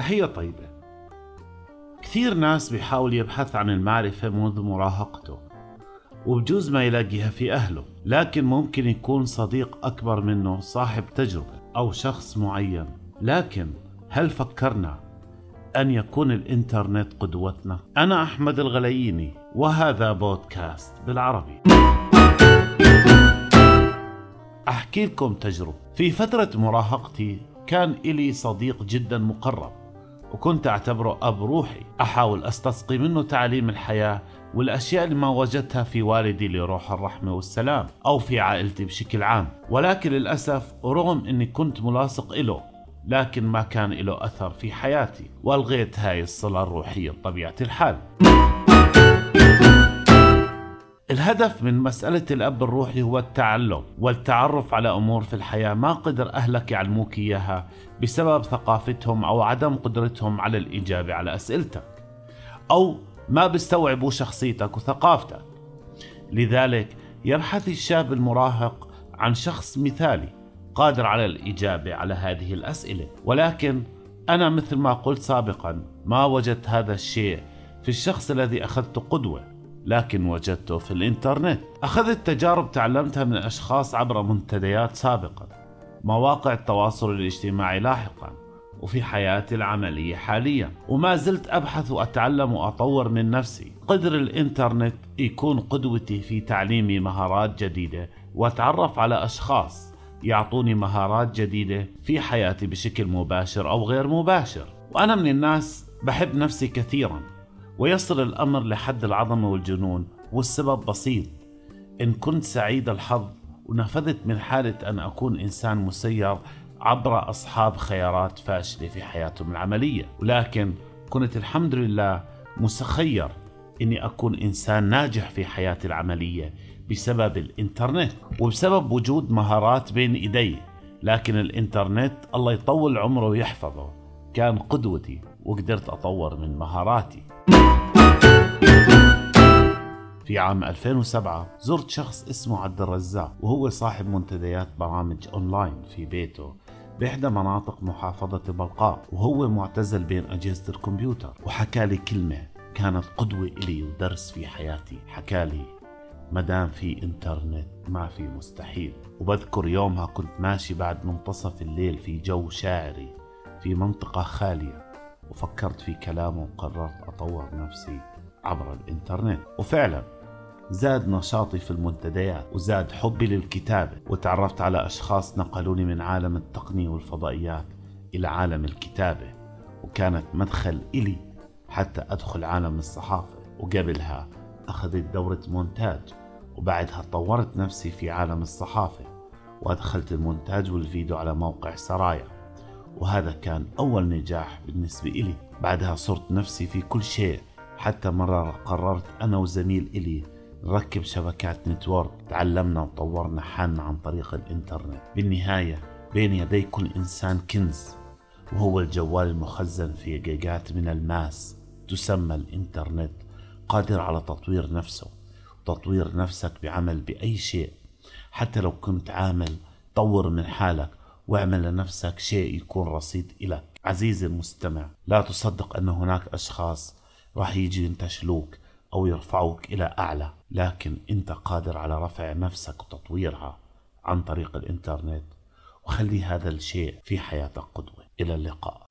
تحية طيبة. كثير ناس بيحاول يبحث عن المعرفة منذ مراهقته وبجوز ما يلاقيها في أهله لكن ممكن يكون صديق أكبر منه صاحب تجربة أو شخص معين. لكن هل فكرنا أن يكون الإنترنت قدوتنا؟ أنا أحمد الغلييني وهذا بودكاست بالعربي. أحكي لكم تجربة. في فترة مراهقتي كان إلي صديق جدا مقرب. وكنت أعتبره أب روحي. أحاول أستسقي منه تعليم الحياة والأشياء اللي ما وجدتها في والدي لروح الرحمة والسلام أو في عائلتي بشكل عام. ولكن للأسف رغم أني كنت ملاصق إله لكن ما كان له أثر في حياتي وألغيت هاي الصلة الروحية بطبيعة الحال. الهدف من مسألة الأب الروحي هو التعلم والتعرف على أمور في الحياة. ما قدر أهلك يعلموك إياها بسبب ثقافتهم أو عدم قدرتهم على الإجابة على أسئلتك أو ما بيستوعبوا شخصيتك وثقافتك. لذلك يبحث الشاب المراهق عن شخص مثالي قادر على الإجابة على هذه الأسئلة. ولكن أنا مثل ما قلت سابقا ما وجدت هذا الشيء في الشخص الذي أخذته قدوة. لكن وجدته في الإنترنت. أخذت تجارب تعلمتها من أشخاص عبر منتديات سابقا مواقع التواصل الاجتماعي لاحقا وفي حياتي العملية حاليا. وما زلت أبحث وأتعلم وأطور من نفسي. قدر الإنترنت يكون قدوتي في تعليمي مهارات جديدة وأتعرف على أشخاص يعطوني مهارات جديدة في حياتي بشكل مباشر أو غير مباشر. وأنا من الناس بحب نفسي كثيرا. ويصل الأمر لحد العظمة والجنون والسبب بسيط. إن كنت سعيد الحظ ونفذت من حالة أن أكون إنسان مسير عبر أصحاب خيارات فاشلة في حياتهم العملية. ولكن كنت الحمد لله مسخير إني أكون إنسان ناجح في حياتي العملية بسبب الإنترنت. وبسبب وجود مهارات بين إيدي لكن الإنترنت الله يطول عمره ويحفظه. كان قدوتي وقدرت أطور من مهاراتي. في عام 2007 زرت شخص اسمه عبد الرزاق وهو صاحب منتديات برامج أونلاين في بيته بإحدى مناطق محافظة بلقاء وهو معتزل بين أجهزة الكمبيوتر. وحكى لي كلمة كانت قدوة إلي ودرس في حياتي. حكى لي مدام في إنترنت ما في مستحيل. وبذكر يومها كنت ماشي بعد منتصف الليل في جو شاعري في منطقة خالية. وفكرت في كلامه وقررت أطور نفسي عبر الإنترنت. وفعلا زاد نشاطي في المنتديات وزاد حبي للكتابة وتعرفت على أشخاص نقلوني من عالم التقنية والفضائيات إلى عالم الكتابة وكانت مدخل إلي حتى أدخل عالم الصحافة. وقبلها أخذت دورة مونتاج وبعدها طورت نفسي في عالم الصحافة وأدخلت المونتاج والفيديو على موقع سرايا. وهذا كان أول نجاح بالنسبة إلي. بعدها صرت نفسي في كل شيء حتى مرة قررت أنا وزميل إلي نركب شبكات network. تعلمنا وطورنا حالنا عن طريق الإنترنت. بالنهاية بين يدي كل إنسان كنز وهو الجوال المخزن في جيجات من الماس. تسمى الإنترنت قادر على تطوير نفسه وتطوير نفسك بعمل بأي شيء. حتى لو كنت عامل طور من حالك. واعمل لنفسك شيء يكون رصيد إلك عزيزي المستمع لا تصدق أن هناك أشخاص راح يجي ينتشلوك أو يرفعوك إلى أعلى لكن أنت قادر على رفع نفسك وتطويرها عن طريق الإنترنت. وخلي هذا الشيء في حياتك قدوة. إلى اللقاء.